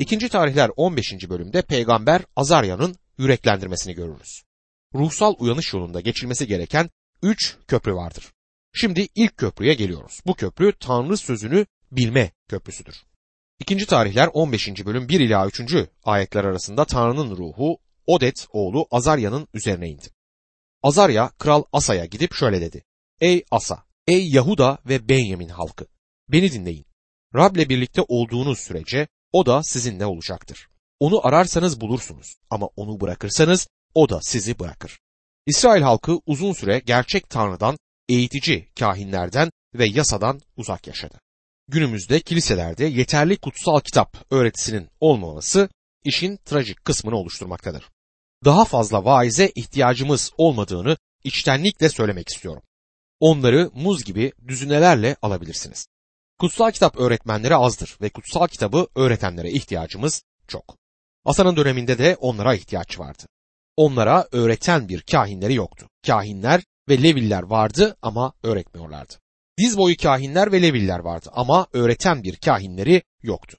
İkinci tarihler 15. bölümde peygamber Azarya'nın yüreklendirmesini görürüz. Ruhsal uyanış yolunda geçilmesi gereken üç köprü vardır. Şimdi ilk köprüye geliyoruz. Bu köprü Tanrı sözünü bilme köprüsüdür. İkinci tarihler 15. bölüm 1 ila 3. ayetler arasında Tanrı'nın ruhu Odet oğlu Azarya'nın üzerine indi. Azarya kral Asa'ya gidip şöyle dedi. Ey Asa, ey Yahuda ve Benyamin halkı, beni dinleyin. Rab'le birlikte olduğunuz sürece o da sizinle olacaktır. Onu ararsanız bulursunuz ama onu bırakırsanız o da sizi bırakır. İsrail halkı uzun süre gerçek Tanrı'dan, eğitici kahinlerden ve yasadan uzak yaşadı. Günümüzde kiliselerde yeterli kutsal kitap öğretisinin olmaması işin trajik kısmını oluşturmaktadır. Daha fazla vaize ihtiyacımız olmadığını içtenlikle söylemek istiyorum. Onları muz gibi düzinelerle alabilirsiniz. Kutsal kitap öğretmenleri azdır ve kutsal kitabı öğretenlere ihtiyacımız çok. Asa'nın döneminde de onlara ihtiyaç vardı. Onlara öğreten bir kahinleri yoktu. Kahinler ve leviller vardı ama öğretmiyorlardı. Diz boyu kahinler ve leviller vardı ama öğreten bir kahinleri yoktu.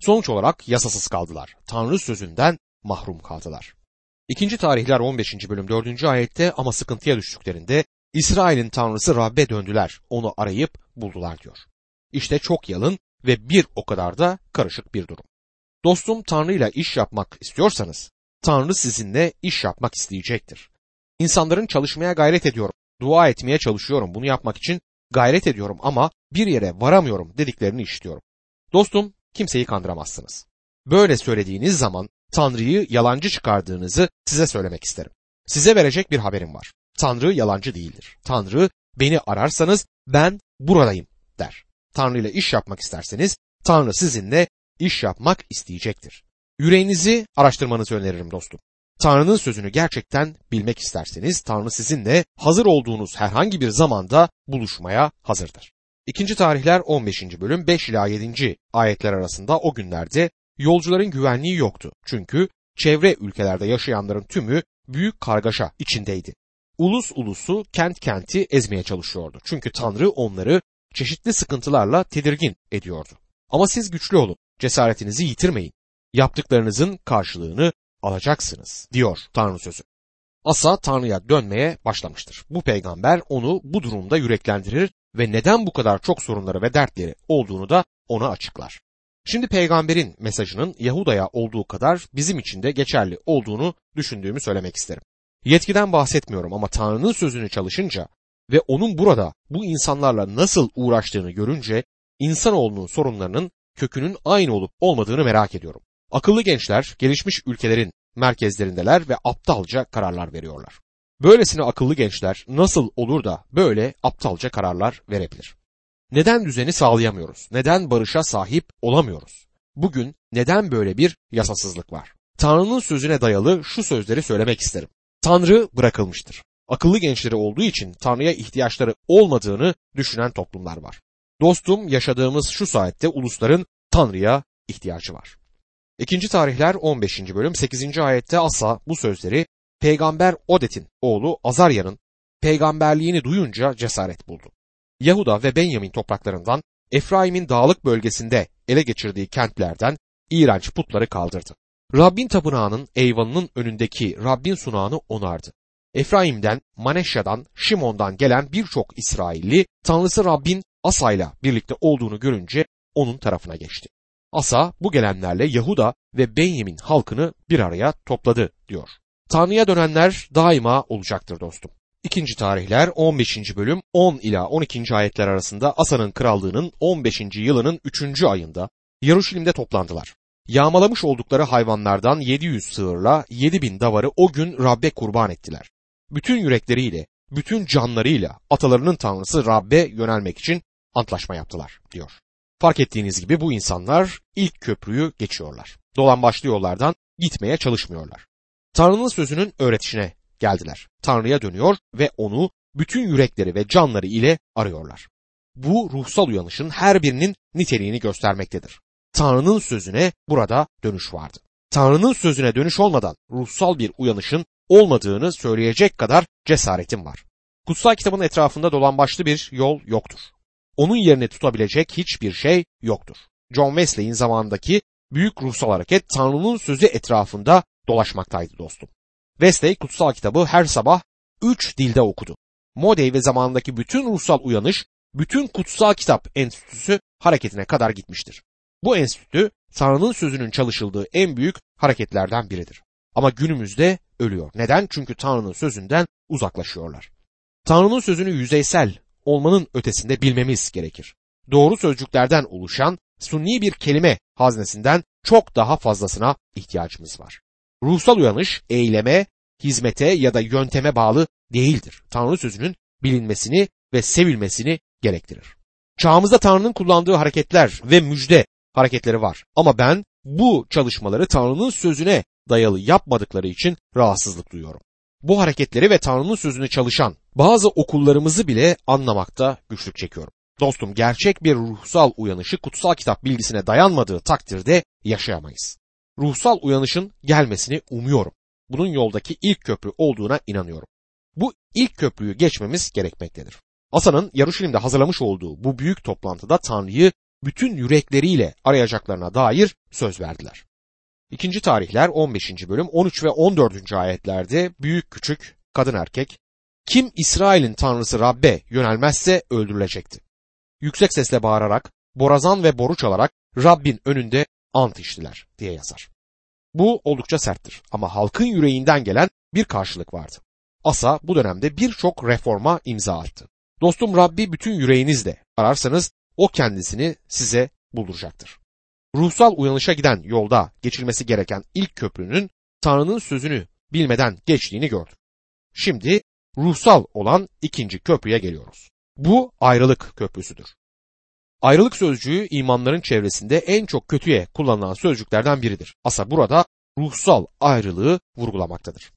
Sonuç olarak yasasız kaldılar. Tanrı sözünden mahrum kaldılar. İkinci tarihler 15. bölüm 4. ayette ama sıkıntıya düştüklerinde İsrail'in tanrısı Rab'be döndüler, onu arayıp buldular diyor. İşte çok yalın ve bir o kadar da karışık bir durum. Dostum Tanrı ile iş yapmak istiyorsanız, Tanrı sizinle iş yapmak isteyecektir. İnsanların çalışmaya gayret ediyorum, dua etmeye çalışıyorum, bunu yapmak için gayret ediyorum ama bir yere varamıyorum dediklerini işitiyorum. Dostum kimseyi kandıramazsınız. Böyle söylediğiniz zaman Tanrı'yı yalancı çıkardığınızı size söylemek isterim. Size verecek bir haberim var. Tanrı yalancı değildir. Tanrı beni ararsanız ben buradayım der. Tanrı ile iş yapmak isterseniz Tanrı sizinle iş yapmak isteyecektir. Yüreğinizi araştırmanızı öneririm dostum. Tanrı'nın sözünü gerçekten bilmek isterseniz Tanrı sizinle hazır olduğunuz herhangi bir zamanda buluşmaya hazırdır. İkinci tarihler 15. bölüm 5 ila 7. ayetler arasında o günlerde yolcuların güvenliği yoktu. Çünkü çevre ülkelerde yaşayanların tümü büyük kargaşa içindeydi. Ulus ulusu kent kenti ezmeye çalışıyordu. Çünkü Tanrı onları çeşitli sıkıntılarla tedirgin ediyordu. Ama siz güçlü olun, cesaretinizi yitirmeyin. Yaptıklarınızın karşılığını alacaksınız diyor Tanrı sözü. Asa Tanrı'ya dönmeye başlamıştır. Bu peygamber onu bu durumda yüreklendirir ve neden bu kadar çok sorunları ve dertleri olduğunu da ona açıklar. Şimdi peygamberin mesajının Yahuda'ya olduğu kadar bizim için de geçerli olduğunu düşündüğümü söylemek isterim. Yetkiden bahsetmiyorum ama Tanrı'nın sözünü çalışınca ve onun burada bu insanlarla nasıl uğraştığını görünce insanoğlunun sorunlarının kökünün aynı olup olmadığını merak ediyorum. Akıllı gençler gelişmiş ülkelerin merkezlerindeler ve aptalca kararlar veriyorlar. Böylesine akıllı gençler nasıl olur da böyle aptalca kararlar verebilir? Neden düzeni sağlayamıyoruz? Neden barışa sahip olamıyoruz? Bugün neden böyle bir yasasızlık var? Tanrı'nın sözüne dayalı şu sözleri söylemek isterim. Tanrı bırakılmıştır. Akıllı gençleri olduğu için Tanrı'ya ihtiyaçları olmadığını düşünen toplumlar var. Dostum yaşadığımız şu saatte ulusların Tanrı'ya ihtiyacı var. İkinci tarihler 15. bölüm 8. ayette Asa bu sözleri peygamber Odet'in oğlu Azarya'nın peygamberliğini duyunca cesaret buldu. Yahuda ve Benyamin topraklarından Efraim'in dağlık bölgesinde ele geçirdiği kentlerden iğrenç putları kaldırdı. Rabbin tapınağının eyvanının önündeki Rabbin sunağını onardı. Efraim'den, Maneşya'dan, Şimon'dan gelen birçok İsrailli Tanrısı Rabbin Asa'yla birlikte olduğunu görünce onun tarafına geçti. Asa bu gelenlerle Yahuda ve Benyamin halkını bir araya topladı diyor. Tanrı'ya dönenler daima olacaktır dostum. İkinci tarihler 15. bölüm 10 ila 12. ayetler arasında Asa'nın krallığının 15. yılının 3. ayında Yaruşilim'de toplandılar. Yağmalamış oldukları hayvanlardan 700 sığırla 7000 davarı o gün Rab'be kurban ettiler. Bütün yürekleriyle, bütün canlarıyla atalarının tanrısı Rab'be yönelmek için antlaşma yaptılar diyor. Fark ettiğiniz gibi bu insanlar ilk köprüyü geçiyorlar. Dolan başlı yollardan gitmeye çalışmıyorlar. Tanrı'nın sözünün öğretişine geldiler. Tanrı'ya dönüyor ve onu bütün yürekleri ve canları ile arıyorlar. Bu ruhsal uyanışın her birinin niteliğini göstermektedir. Tanrı'nın sözüne burada dönüş vardı. Tanrı'nın sözüne dönüş olmadan ruhsal bir uyanışın olmadığını söyleyecek kadar cesaretim var. Kutsal kitabın etrafında dolan başlı bir yol yoktur. Onun yerini tutabilecek hiçbir şey yoktur. John Wesley'in zamanındaki büyük ruhsal hareket Tanrı'nın sözü etrafında dolaşmaktaydı dostum. Wesley kutsal kitabı her sabah üç dilde okudu. Modey ve zamanındaki bütün ruhsal uyanış, bütün kutsal kitap enstitüsü hareketine kadar gitmiştir. Bu enstitü Tanrı'nın sözünün çalışıldığı en büyük hareketlerden biridir. Ama günümüzde ölüyor. Neden? Çünkü Tanrı'nın sözünden uzaklaşıyorlar. Tanrı'nın sözünü yüzeysel olmanın ötesinde bilmemiz gerekir. Doğru sözcüklerden oluşan sunni bir kelime haznesinden çok daha fazlasına ihtiyacımız var. Ruhsal uyanış eyleme, hizmete ya da yönteme bağlı değildir. Tanrı sözünün bilinmesini ve sevilmesini gerektirir. Çağımızda Tanrı'nın kullandığı hareketler ve müjde hareketleri var. Ama ben bu çalışmaları Tanrı'nın sözüne dayalı yapmadıkları için rahatsızlık duyuyorum. Bu hareketleri ve Tanrı'nın sözünü çalışan bazı okullarımızı bile anlamakta güçlük çekiyorum. Dostum gerçek bir ruhsal uyanışı kutsal kitap bilgisine dayanmadığı takdirde yaşayamayız. Ruhsal uyanışın gelmesini umuyorum. Bunun yoldaki ilk köprü olduğuna inanıyorum. Bu ilk köprüyü geçmemiz gerekmektedir. Asa'nın Yaruşilim'de hazırlamış olduğu bu büyük toplantıda Tanrı'yı bütün yürekleriyle arayacaklarına dair söz verdiler. İkinci tarihler 15. bölüm 13 ve 14. ayetlerde büyük küçük kadın erkek kim İsrail'in tanrısı Rabbe yönelmezse öldürülecekti. Yüksek sesle bağırarak, borazan ve boru çalarak Rabbin önünde ant içtiler diye yazar. Bu oldukça serttir ama halkın yüreğinden gelen bir karşılık vardı. Asa bu dönemde birçok reforma imza attı. Dostum Rabbi bütün yüreğinizle ararsanız o kendisini size bulduracaktır. Ruhsal uyanışa giden yolda geçilmesi gereken ilk köprünün Tanrı'nın sözünü bilmeden geçtiğini gördük. Şimdi ruhsal olan ikinci köprüye geliyoruz. Bu ayrılık köprüsüdür. Ayrılık sözcüğü imanların çevresinde en çok kötüye kullanılan sözcüklerden biridir. Asa burada ruhsal ayrılığı vurgulamaktadır.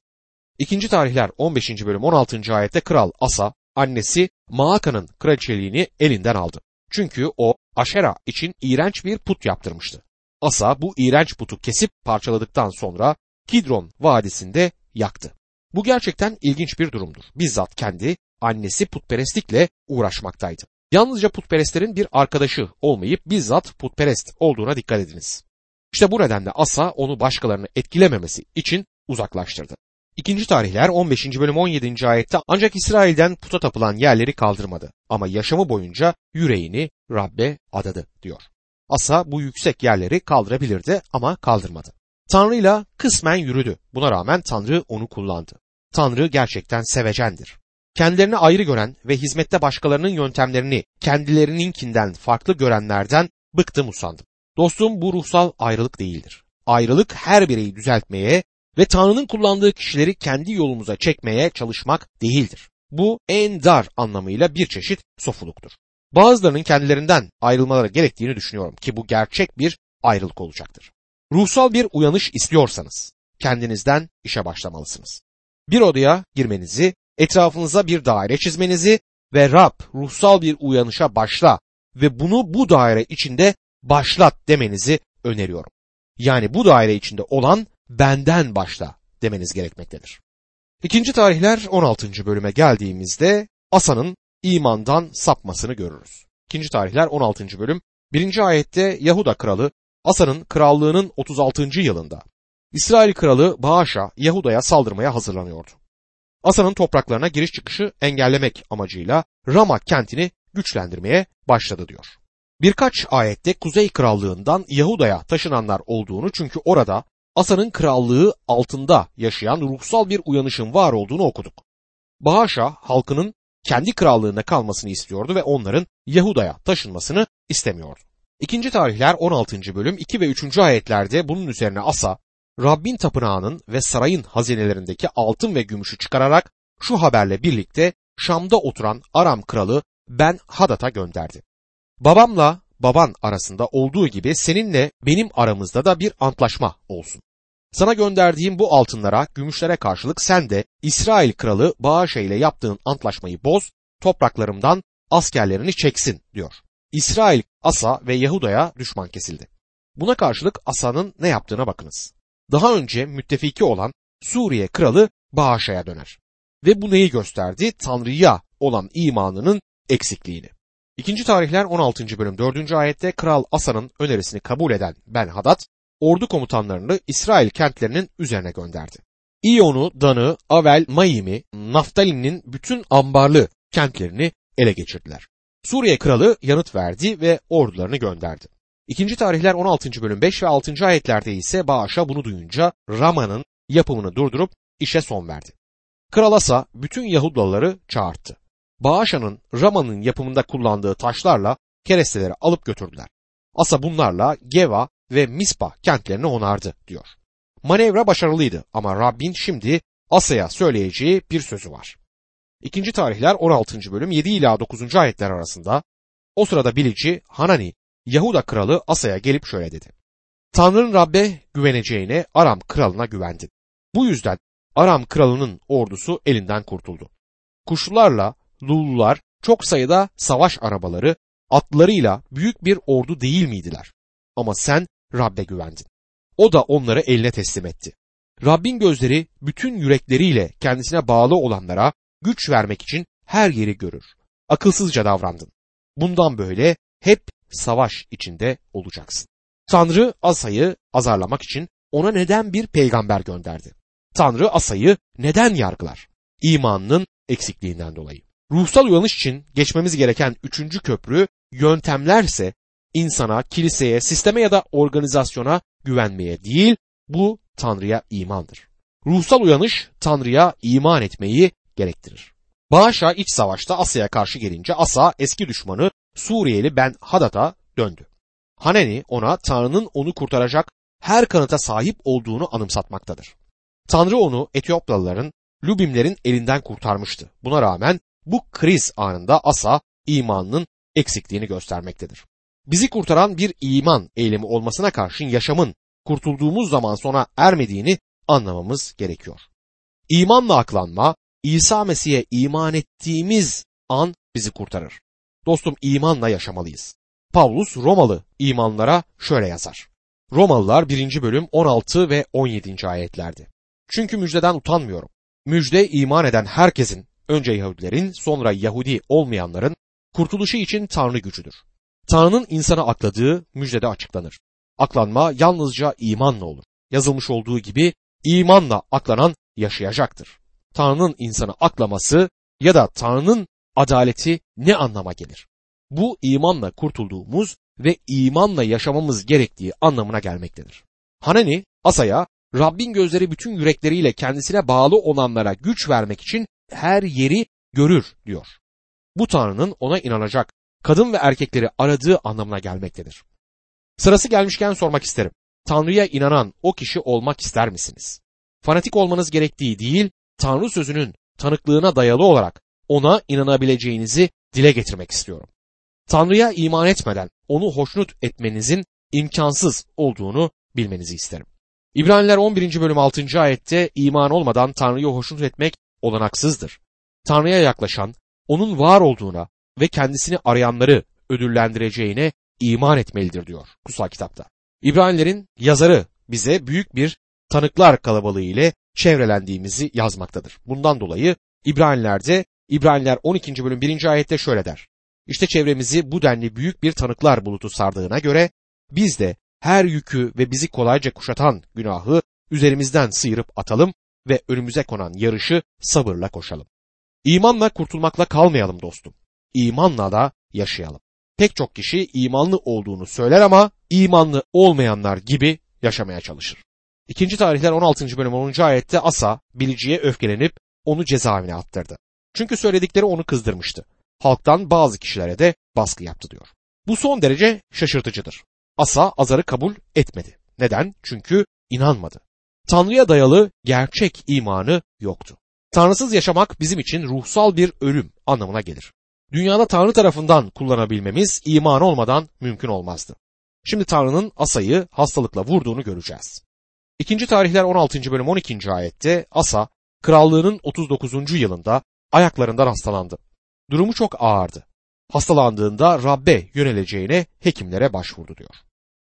İkinci tarihler 15. bölüm 16. ayette kral Asa annesi Maaka'nın kraliçeliğini elinden aldı. Çünkü o Aşera için iğrenç bir put yaptırmıştı. Asa bu iğrenç putu kesip parçaladıktan sonra Kidron vadisinde yaktı. Bu gerçekten ilginç bir durumdur. Bizzat kendi annesi putperestlikle uğraşmaktaydı. Yalnızca putperestlerin bir arkadaşı olmayıp bizzat putperest olduğuna dikkat ediniz. İşte bu nedenle Asa onu başkalarını etkilememesi için uzaklaştırdı. İkinci tarihler 15. bölüm 17. ayette ancak İsrail'den puta tapılan yerleri kaldırmadı ama yaşamı boyunca yüreğini Rabbe adadı diyor. Asa bu yüksek yerleri kaldırabilirdi ama kaldırmadı. Tanrı'yla kısmen yürüdü. Buna rağmen Tanrı onu kullandı. Tanrı gerçekten sevecendir. Kendilerini ayrı gören ve hizmette başkalarının yöntemlerini kendilerininkinden farklı görenlerden bıktım usandım. Dostum bu ruhsal ayrılık değildir. Ayrılık her bireyi düzeltmeye ve Tanrı'nın kullandığı kişileri kendi yolumuza çekmeye çalışmak değildir. Bu en dar anlamıyla bir çeşit sofuluktur. Bazılarının kendilerinden ayrılmaları gerektiğini düşünüyorum ki bu gerçek bir ayrılık olacaktır. Ruhsal bir uyanış istiyorsanız kendinizden işe başlamalısınız. Bir odaya girmenizi, etrafınıza bir daire çizmenizi ve Rab ruhsal bir uyanışa başla ve bunu bu daire içinde başlat demenizi öneriyorum. Yani bu daire içinde olan benden başla demeniz gerekmektedir. İkinci tarihler 16. bölüme geldiğimizde Asa'nın imandan sapmasını görürüz. İkinci tarihler 16. bölüm 1. ayette Yahuda kralı Asa'nın krallığının 36. yılında İsrail kralı Bağış'a Yahuda'ya saldırmaya hazırlanıyordu. Asa'nın topraklarına giriş çıkışı engellemek amacıyla Rama kentini güçlendirmeye başladı diyor. Birkaç ayette Kuzey Krallığından Yahuda'ya taşınanlar olduğunu çünkü orada Asa'nın krallığı altında yaşayan ruhsal bir uyanışın var olduğunu okuduk. Bağışa halkının kendi krallığında kalmasını istiyordu ve onların Yahuda'ya taşınmasını istemiyordu. İkinci tarihler 16. bölüm 2 ve 3. ayetlerde bunun üzerine Asa, Rabbin tapınağının ve sarayın hazinelerindeki altın ve gümüşü çıkararak şu haberle birlikte Şam'da oturan Aram kralı Ben Hadat'a gönderdi. Babamla baban arasında olduğu gibi seninle benim aramızda da bir antlaşma olsun. Sana gönderdiğim bu altınlara, gümüşlere karşılık sen de İsrail kralı Bağışa ile yaptığın antlaşmayı boz, topraklarımdan askerlerini çeksin diyor. İsrail, Asa ve Yahuda'ya düşman kesildi. Buna karşılık Asa'nın ne yaptığına bakınız. Daha önce müttefiki olan Suriye kralı Bağışa'ya döner. Ve bu neyi gösterdi? Tanrı'ya olan imanının eksikliğini. İkinci tarihler 16. bölüm 4. ayette Kral Asa'nın önerisini kabul eden Ben Hadad, ordu komutanlarını İsrail kentlerinin üzerine gönderdi. İyon'u, Dan'ı, Avel, Mayim'i, Naftali'nin bütün ambarlı kentlerini ele geçirdiler. Suriye kralı yanıt verdi ve ordularını gönderdi. İkinci tarihler 16. bölüm 5 ve 6. ayetlerde ise Bağış'a bunu duyunca Rama'nın yapımını durdurup işe son verdi. Kral Asa bütün Yahudalıları çağırttı. Bağışa'nın Rama'nın yapımında kullandığı taşlarla keresteleri alıp götürdüler. Asa bunlarla Geva ve Mispa kentlerini onardı diyor. Manevra başarılıydı ama Rabbin şimdi Asa'ya söyleyeceği bir sözü var. İkinci tarihler 16. bölüm 7 ila 9. ayetler arasında o sırada bilici Hanani Yahuda kralı Asa'ya gelip şöyle dedi. Tanrı'nın Rab'be güveneceğine Aram kralına güvendin. Bu yüzden Aram kralının ordusu elinden kurtuldu. Kuşlularla Lullular çok sayıda savaş arabaları, atlarıyla büyük bir ordu değil miydiler? Ama sen Rab'be güvendin. O da onları eline teslim etti. Rabbin gözleri bütün yürekleriyle kendisine bağlı olanlara güç vermek için her yeri görür. Akılsızca davrandın. Bundan böyle hep savaş içinde olacaksın. Tanrı Asa'yı azarlamak için ona neden bir peygamber gönderdi? Tanrı Asa'yı neden yargılar? İmanının eksikliğinden dolayı. Ruhsal uyanış için geçmemiz gereken üçüncü köprü yöntemlerse insana, kiliseye, sisteme ya da organizasyona güvenmeye değil, bu Tanrı'ya imandır. Ruhsal uyanış Tanrı'ya iman etmeyi gerektirir. Bağışa iç savaşta Asya'ya karşı gelince Asa eski düşmanı Suriyeli Ben Hadad'a döndü. Haneni ona Tanrı'nın onu kurtaracak her kanıta sahip olduğunu anımsatmaktadır. Tanrı onu Etiyopyalıların, Lubimlerin elinden kurtarmıştı. Buna rağmen bu kriz anında Asa imanının eksikliğini göstermektedir. Bizi kurtaran bir iman eylemi olmasına karşın yaşamın kurtulduğumuz zaman sona ermediğini anlamamız gerekiyor. İmanla aklanma, İsa Mesih'e iman ettiğimiz an bizi kurtarır. Dostum imanla yaşamalıyız. Pavlus Romalı imanlara şöyle yazar. Romalılar 1. bölüm 16 ve 17. ayetlerdi. Çünkü müjdeden utanmıyorum. Müjde iman eden herkesin, önce Yahudilerin sonra Yahudi olmayanların kurtuluşu için Tanrı gücüdür. Tanrı'nın insana akladığı müjdede açıklanır. Aklanma yalnızca imanla olur. Yazılmış olduğu gibi imanla aklanan yaşayacaktır. Tanrı'nın insanı aklaması ya da Tanrı'nın adaleti ne anlama gelir? Bu imanla kurtulduğumuz ve imanla yaşamamız gerektiği anlamına gelmektedir. Hanani Asa'ya Rabbin gözleri bütün yürekleriyle kendisine bağlı olanlara güç vermek için her yeri görür diyor. Bu Tanrı'nın ona inanacak kadın ve erkekleri aradığı anlamına gelmektedir. Sırası gelmişken sormak isterim. Tanrı'ya inanan o kişi olmak ister misiniz? Fanatik olmanız gerektiği değil, Tanrı sözünün tanıklığına dayalı olarak ona inanabileceğinizi dile getirmek istiyorum. Tanrı'ya iman etmeden onu hoşnut etmenizin imkansız olduğunu bilmenizi isterim. İbraniler 11. bölüm 6. ayette iman olmadan Tanrı'yı hoşnut etmek olanaksızdır. Tanrı'ya yaklaşan, onun var olduğuna ve kendisini arayanları ödüllendireceğine iman etmelidir diyor kutsal kitapta. İbranilerin yazarı bize büyük bir tanıklar kalabalığı ile çevrelendiğimizi yazmaktadır. Bundan dolayı İbraniler'de İbraniler 12. bölüm 1. ayette şöyle der. İşte çevremizi bu denli büyük bir tanıklar bulutu sardığına göre biz de her yükü ve bizi kolayca kuşatan günahı üzerimizden sıyırıp atalım ve önümüze konan yarışı sabırla koşalım. İmanla kurtulmakla kalmayalım dostum. İmanla da yaşayalım. Pek çok kişi imanlı olduğunu söyler ama imanlı olmayanlar gibi yaşamaya çalışır. İkinci tarihler 16. bölüm 10. ayette Asa biliciye öfkelenip onu cezaevine attırdı. Çünkü söyledikleri onu kızdırmıştı. Halktan bazı kişilere de baskı yaptı diyor. Bu son derece şaşırtıcıdır. Asa azarı kabul etmedi. Neden? Çünkü inanmadı. Tanrı'ya dayalı gerçek imanı yoktu. Tanrısız yaşamak bizim için ruhsal bir ölüm anlamına gelir. Dünyada Tanrı tarafından kullanabilmemiz iman olmadan mümkün olmazdı. Şimdi Tanrı'nın Asa'yı hastalıkla vurduğunu göreceğiz. İkinci tarihler 16. bölüm 12. ayette Asa krallığının 39. yılında ayaklarından hastalandı. Durumu çok ağırdı. Hastalandığında Rabbe yöneleceğine hekimlere başvurdu diyor.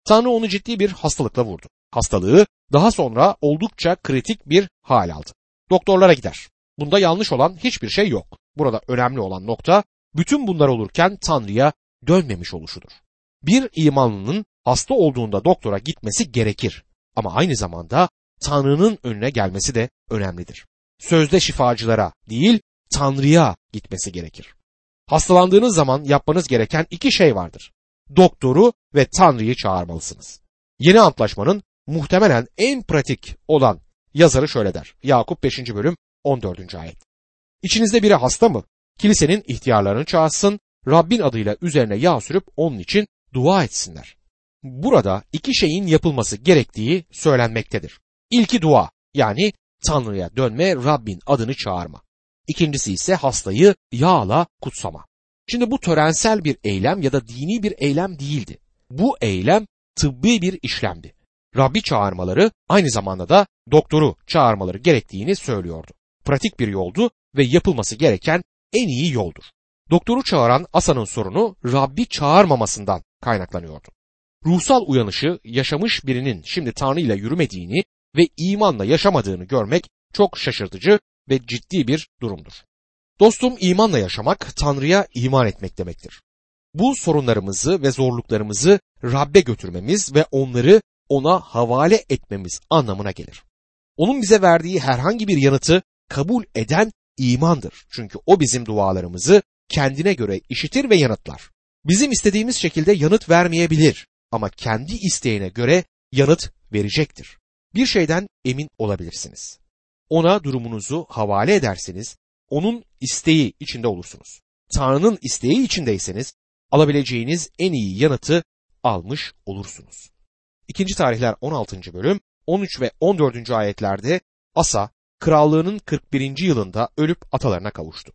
Tanrı onu ciddi bir hastalıkla vurdu. Hastalığı daha sonra oldukça kritik bir hal aldı. Doktorlara gider. Bunda yanlış olan hiçbir şey yok. Burada önemli olan nokta bütün bunlar olurken Tanrı'ya dönmemiş oluşudur. Bir imanlının hasta olduğunda doktora gitmesi gerekir. Ama aynı zamanda Tanrı'nın önüne gelmesi de önemlidir. Sözde şifacılara değil Tanrı'ya gitmesi gerekir. Hastalandığınız zaman yapmanız gereken iki şey vardır. Doktoru ve Tanrı'yı çağırmalısınız. Yeni antlaşmanın muhtemelen en pratik olan yazarı şöyle der. Yakup 5. bölüm 14. ayet. İçinizde biri hasta mı? Kilisenin ihtiyarlarını çağırsın, Rabbin adıyla üzerine yağ sürüp onun için dua etsinler. Burada iki şeyin yapılması gerektiği söylenmektedir. İlki dua yani Tanrı'ya dönme, Rabbin adını çağırma. İkincisi ise hastayı yağla kutsama. Şimdi bu törensel bir eylem ya da dini bir eylem değildi. Bu eylem tıbbi bir işlemdi. Rabbi çağırmaları aynı zamanda da doktoru çağırmaları gerektiğini söylüyordu. Pratik bir yoldu ve yapılması gereken en iyi yoldur. Doktoru çağıran Asa'nın sorunu Rabbi çağırmamasından kaynaklanıyordu. Ruhsal uyanışı yaşamış birinin şimdi Tanrı ile yürümediğini ve imanla yaşamadığını görmek çok şaşırtıcı ve ciddi bir durumdur. Dostum imanla yaşamak Tanrı'ya iman etmek demektir. Bu sorunlarımızı ve zorluklarımızı Rabbe götürmemiz ve onları ona havale etmemiz anlamına gelir. Onun bize verdiği herhangi bir yanıtı kabul eden imandır. Çünkü o bizim dualarımızı kendine göre işitir ve yanıtlar. Bizim istediğimiz şekilde yanıt vermeyebilir ama kendi isteğine göre yanıt verecektir. Bir şeyden emin olabilirsiniz. Ona durumunuzu havale ederseniz onun isteği içinde olursunuz. Tanrı'nın isteği içindeyseniz alabileceğiniz en iyi yanıtı almış olursunuz. İkinci tarihler 16. bölüm 13 ve 14. ayetlerde Asa krallığının 41. yılında ölüp atalarına kavuştu.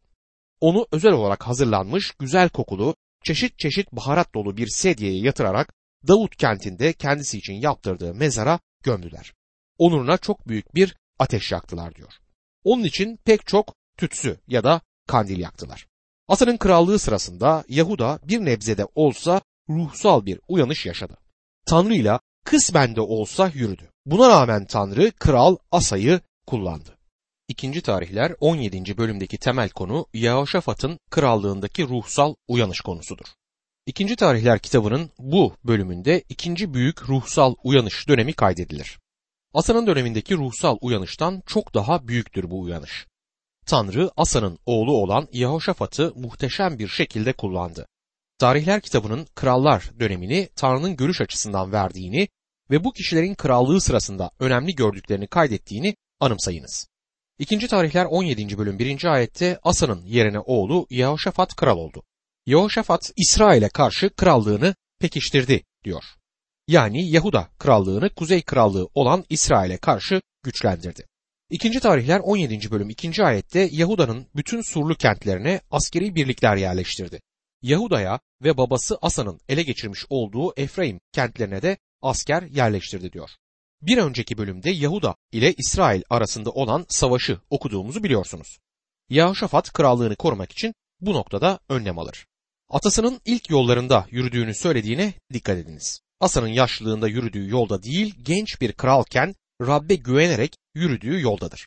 Onu özel olarak hazırlanmış güzel kokulu çeşit çeşit baharat dolu bir sedyeye yatırarak Davut kentinde kendisi için yaptırdığı mezara gömdüler. Onuruna çok büyük bir ateş yaktılar diyor. Onun için pek çok tütsü ya da kandil yaktılar. Asa'nın krallığı sırasında Yahuda bir nebzede olsa ruhsal bir uyanış yaşadı. Tanrı ile kısmen de olsa yürüdü. Buna rağmen Tanrı kral Asa'yı kullandı. İkinci tarihler 17. bölümdeki temel konu Yehoşafat'ın krallığındaki ruhsal uyanış konusudur. İkinci tarihler kitabının bu bölümünde ikinci büyük ruhsal uyanış dönemi kaydedilir. Asa'nın dönemindeki ruhsal uyanıştan çok daha büyüktür bu uyanış. Tanrı Asa'nın oğlu olan Yehoşafat'ı muhteşem bir şekilde kullandı. Tarihler kitabının krallar dönemini Tanrı'nın görüş açısından verdiğini ve bu kişilerin krallığı sırasında önemli gördüklerini kaydettiğini anımsayınız. İkinci tarihler 17. bölüm 1. ayette Asa'nın yerine oğlu Yehoşafat kral oldu. Yehoşafat İsrail'e karşı krallığını pekiştirdi diyor. Yani Yahuda krallığını kuzey krallığı olan İsrail'e karşı güçlendirdi. İkinci tarihler 17. bölüm 2. ayette Yahuda'nın bütün surlu kentlerine askeri birlikler yerleştirdi. Yahuda'ya ve babası Asa'nın ele geçirmiş olduğu Efraim kentlerine de asker yerleştirdi diyor. Bir önceki bölümde Yahuda ile İsrail arasında olan savaşı okuduğumuzu biliyorsunuz. Yahoşafat krallığını korumak için bu noktada önlem alır. Atasının ilk yollarında yürüdüğünü söylediğine dikkat ediniz. Asa'nın yaşlılığında yürüdüğü yolda değil genç bir kralken Rabbe güvenerek yürüdüğü yoldadır.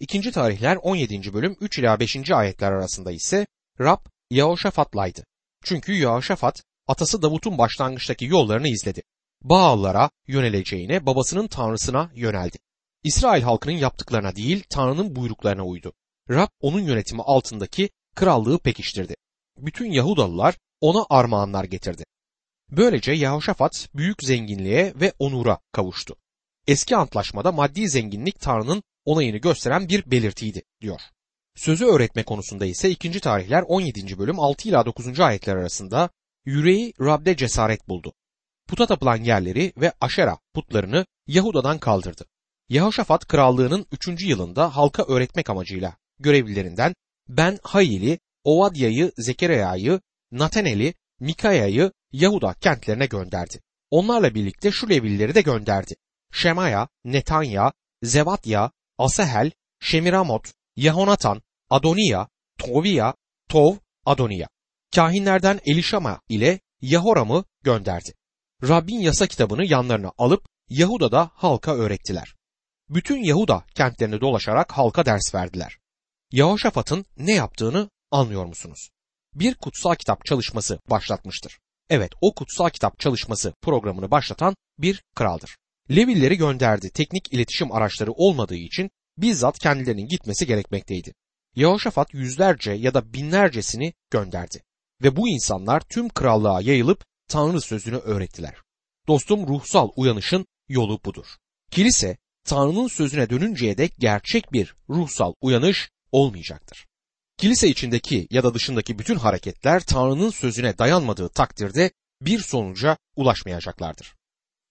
İkinci tarihler 17. bölüm 3 ila 5. ayetler arasında ise Rab Yahoşafat'laydı. Çünkü Yahoşafat atası Davut'un başlangıçtaki yollarını izledi. Baallara yöneleceğine babasının tanrısına yöneldi. İsrail halkının yaptıklarına değil Tanrı'nın buyruklarına uydu. Rab onun yönetimi altındaki krallığı pekiştirdi. Bütün Yahudalılar ona armağanlar getirdi. Böylece Yahoşafat büyük zenginliğe ve onura kavuştu. Eski antlaşmada maddi zenginlik Tanrı'nın onayını gösteren bir belirtiydi diyor. Sözü öğretme konusunda ise 2. tarihler 17. bölüm 6 ila 9. ayetler arasında yüreği Rab'de cesaret buldu. Puta tapılan yerleri ve aşera putlarını Yahuda'dan kaldırdı. Yehoşafat krallığının 3. yılında halka öğretmek amacıyla görevlilerinden Ben Hayil'i, Ovadya'yı, Zekeriya'yı, Natanel'i, Mikaya'yı Yahuda kentlerine gönderdi. Onlarla birlikte şu Levilileri de gönderdi. Şemaya, Netanya, Zevatya, Asahel, Şemiramot, Yehonatan, Adoniya, Toviya, Tov, Adoniya. Kahinlerden Elişama ile Yahoram'ı gönderdi. Rabbin yasa kitabını yanlarına alıp Yahuda'da halka öğrettiler. Bütün Yahuda kentlerini dolaşarak halka ders verdiler. Yahoşafat'ın ne yaptığını anlıyor musunuz? Bir kutsal kitap çalışması başlatmıştır. Evet o kutsal kitap çalışması programını başlatan bir kraldır. Levilleri gönderdi. Teknik iletişim araçları olmadığı için bizzat kendilerinin gitmesi gerekmekteydi. Yehoşafat yüzlerce ya da binlercesini gönderdi. Ve bu insanlar tüm krallığa yayılıp Tanrı sözünü öğrettiler. Dostum ruhsal uyanışın yolu budur. Kilise Tanrı'nın sözüne dönünceye dek gerçek bir ruhsal uyanış olmayacaktır. Kilise içindeki ya da dışındaki bütün hareketler Tanrı'nın sözüne dayanmadığı takdirde bir sonuca ulaşmayacaklardır.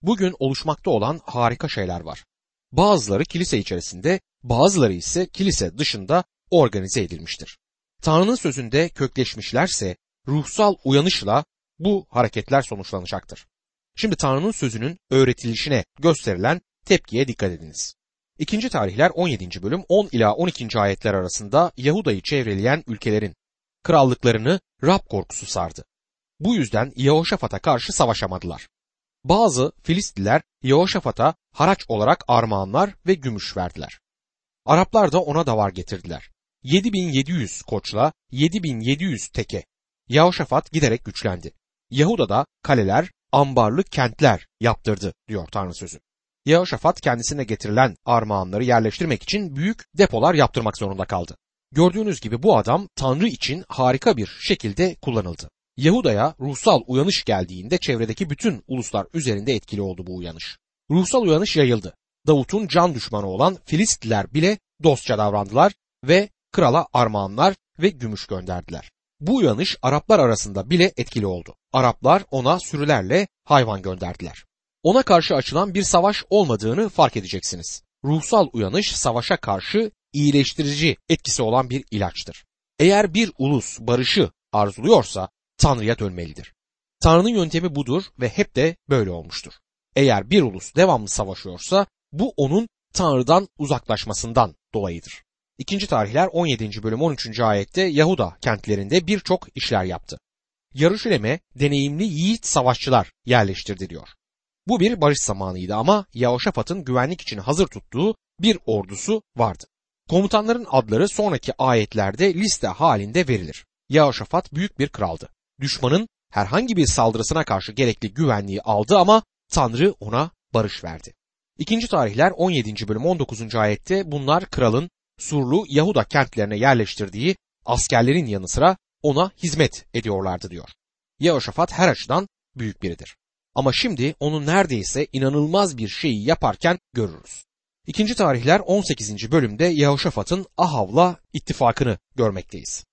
Bugün oluşmakta olan harika şeyler var. Bazıları kilise içerisinde, bazıları ise kilise dışında organize edilmiştir. Tanrı'nın sözünde kökleşmişlerse ruhsal uyanışla bu hareketler sonuçlanacaktır. Şimdi Tanrı'nın sözünün öğretilişine gösterilen tepkiye dikkat ediniz. İkinci tarihler 17. bölüm 10 ila 12. ayetler arasında Yahuda'yı çevreleyen ülkelerin krallıklarını Rab korkusu sardı. Bu yüzden Yehoşafat'a karşı savaşamadılar. Bazı Filistliler Yehoşafat'a haraç olarak armağanlar ve gümüş verdiler. Araplar da ona davar getirdiler. 7700 koçla 7700 teke. Yehoşafat giderek güçlendi. Yahuda'da kaleler, ambarlı kentler yaptırdı diyor Tanrı sözü. Yehoşafat kendisine getirilen armağanları yerleştirmek için büyük depolar yaptırmak zorunda kaldı. Gördüğünüz gibi bu adam Tanrı için harika bir şekilde kullanıldı. Yahuda'ya ruhsal uyanış geldiğinde çevredeki bütün uluslar üzerinde etkili oldu bu uyanış. Ruhsal uyanış yayıldı. Davut'un can düşmanı olan Filistliler bile dostça davrandılar ve krala armağanlar ve gümüş gönderdiler. Bu uyanış Araplar arasında bile etkili oldu. Araplar ona sürülerle hayvan gönderdiler. Ona karşı açılan bir savaş olmadığını fark edeceksiniz. Ruhsal uyanış savaşa karşı iyileştirici etkisi olan bir ilaçtır. Eğer bir ulus barışı arzuluyorsa Tanrı'ya dönmelidir. Tanrı'nın yöntemi budur ve hep de böyle olmuştur. Eğer bir ulus devamlı savaşıyorsa bu onun Tanrı'dan uzaklaşmasından dolayıdır. İkinci tarihler 17. bölüm 13. ayette Yahuda kentlerinde birçok işler yaptı. Yarışilem'e deneyimli yiğit savaşçılar yerleştirdi diyor. Bu bir barış zamanıydı ama Yehoşafat'ın güvenlik için hazır tuttuğu bir ordusu vardı. Komutanların adları sonraki ayetlerde liste halinde verilir. Yehoşafat büyük bir kraldı. Düşmanın herhangi bir saldırısına karşı gerekli güvenliği aldı ama Tanrı ona barış verdi. İkinci tarihler 17. bölüm 19. ayette bunlar kralın Surlu Yahuda kentlerine yerleştirdiği askerlerin yanı sıra ona hizmet ediyorlardı diyor. Yehoşafat her açıdan büyük biridir. Ama şimdi onu neredeyse inanılmaz bir şeyi yaparken görürüz. İkinci tarihler 18. bölümde Yehoşafat'ın Ahav'la ittifakını görmekteyiz.